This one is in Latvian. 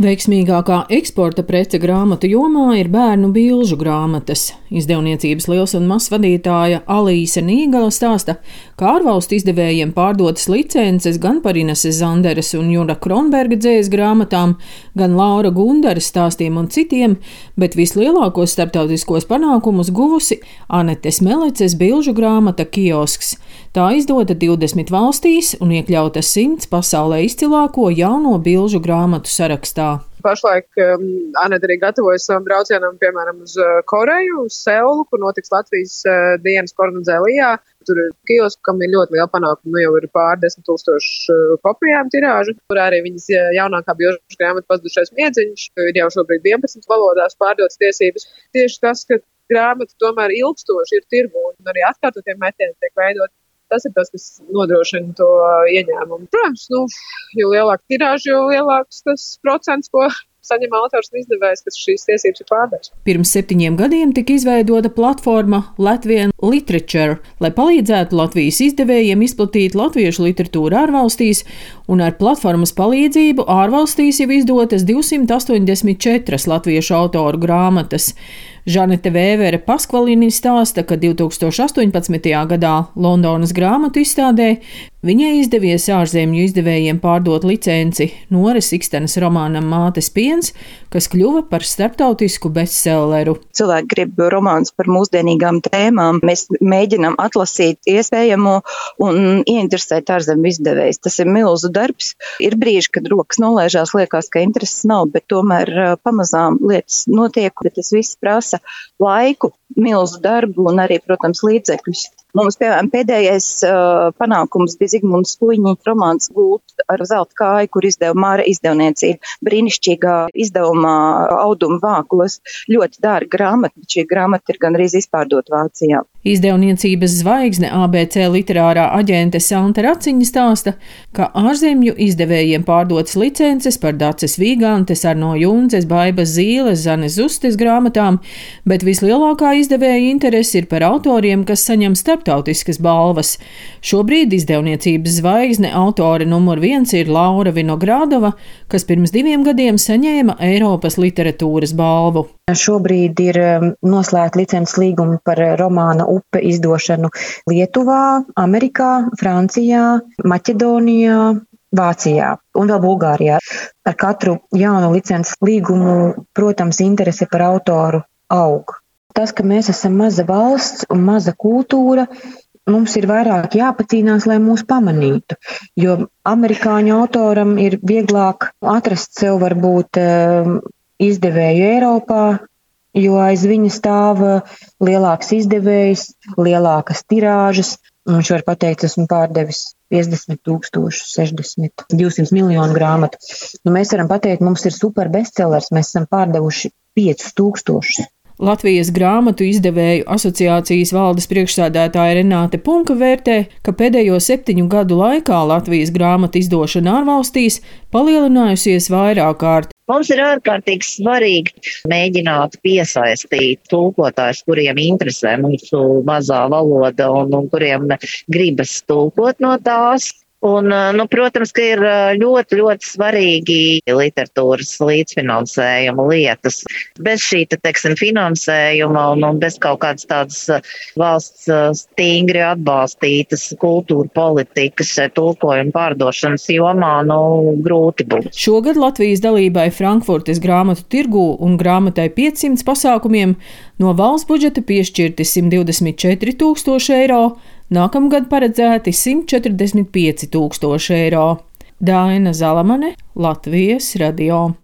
Veiksmīgākā eksporta prece grāmatu jomā ir bērnu bilžu grāmatas. Izdevniecības liels un mazs vadītāja Alīse Nīgala stāsta, ka ārvalstu izdevējiem pārdotas licences gan par Ineses Zanderes un Jura Kronberga dzējas grāmatām, gan Laura Gundaras stāstiem un citiem, bet vislielākos starptautiskos panākumus guvusi Anetes Meleces bilžu grāmata Kiosks. Tā izdota 20 valstīs un iekļauta 100 pasaulē izcilāko jauno bilžu grāmatu sarakstā. Pašlaik um, Anita arī gatavojas savam braucienam, piemēram, uz uh, Koreju, uz Seulu, kur notiks Latvijas uh, dienas Kornedzēlijā. Tur ir kiosks, kam ir ļoti liela panākuma. Nu, jau ir pār desmit tūkstošu uh, kopijām tirāžu, kur arī viņas uh, jaunākā biožu grāmata pazudušais miedziņš. Ir jau šobrīd 11 valodās pārdotas tiesības. Tieši tas, ka grāmata tomēr ilgstoši ir tirgu un arī atkārtotie metieni tiek veidot Tas ir tas, kas nodrošina to ieņēmumu. Protams, nu, jo lielāka tirāža, jo lielāks tas procents, ko saņem autors un izdevējs, kas šīs tiesības ir pārdevis. Pirms septiņiem gadiem tika izveidota platforma Latvijas Literature, lai palīdzētu Latvijas izdevējiem izplatīt latviešu literatūru ārvalstīs, un ar platformas palīdzību ārvalstīs jau izdotas 284 latviešu autoru grāmatas. Žanete Vēvere Paskvalini stāsta, ka 2018. gadā Londonas grāmatu izstādē viņai izdevies ārzemju izdevējiem pārdot licenci Nores Ikstenes romānam Mātes piens, kas kļuva par starptautisku bestselleru. Cilvēki grib romāns par mūsdienīgām tēmām. Mēs mēģinām atlasīt iespējamo un ieinteresēt ārzemju izdevējs. Tas ir milzu darbs. Ir brīži, kad rokas nolaižās, liekas, ka intereses nav, bet tomēr pamazām lietas notiek, bet tas viss prasa laiku, milzu darbu un arī, protams, līdzekļus. Mums, piemēram, pēdējais uh, panākums bija Zigmunds Kuņņa romāns Gūt ar zelta kāju, kur izdeva Māra izdevniecība. Brīnišķīgā izdevumā auduma vākulas. Ļoti dārga grāmata, bet šī grāmata ir gan arī izpārdot Vācijā. Izdevniecības zvaigzne ABC literārā aģente Santa Raciņa stāsta, ka ārzemju izdevējiem pārdotas licences par Daces Vīgantes, Arno Junzes, Baibas Zīles, Zanes Zustes grāmatām, bet vislielākā izdevēja interese ir par autoriem, kas saņem starptautiskas balvas. Šobrīd izdevniecības zvaigzne autore numur viens ir Laura Vinogradova, kas pirms diviem gadiem saņēma Eiropas literatūras balvu. Šobrīd ir um, noslēgta licences līguma par romāna upe izdošanu Lietuvā, Amerikā, Francijā, Maķedonijā, Vācijā un vēl Bulgārijā. Ar katru jaunu licences līgumu, protams, interese par autoru aug. Tas, ka mēs esam maza valsts un maza kultūra, mums ir vairāk jāpacīnās, lai mūs pamanītu. Jo amerikāņu autoram ir vieglāk atrast sev varbūt um, izdevēju Eiropā, jo aiz viņa stāv uh, lielāks izdevējs, lielākas tirāžas. Viņš var pateikt, esmu pārdevis 50 tūkstošus, 60, 200 miljonu grāmatu. Nu, mēs varam pateikt, mums ir super bestsellers, mēs esam pārdevuši 5 tūkstošus. Latvijas grāmatu izdevēju asociācijas valdes priekšsādātāja Renāte Punka vērtē, ka pēdējo septiņu gadu laikā Latvijas grāmatu izdošana ārvalstīs palielinājusies vairāk kārt. Mums ir ārkārtīgi svarīgi mēģināt piesaistīt tulkotājus, kuriem interesē mūsu mazā valoda un, un kuriem gribas tulkot no tās. Un, nu, protams, ka ir ļoti, ļoti svarīgi literatūras līdzfinansējuma lietas. Bez šī, te, teiksim, finansējuma un, un bez kaut kādas tādas valsts stingri atbalstītas kultūra politikas tulkojuma pārdošanas jomā, nu, grūti būs. Šogad Latvijas dalībai Frankfurtes grāmatu tirgū un grāmatai 500 pasākumiem no valsts budžeta piešķirti 124 tūkstoši eiro Nākamgad paredzēti 145 tūkstoši eiro. Daina Zalamane, Latvijas radio.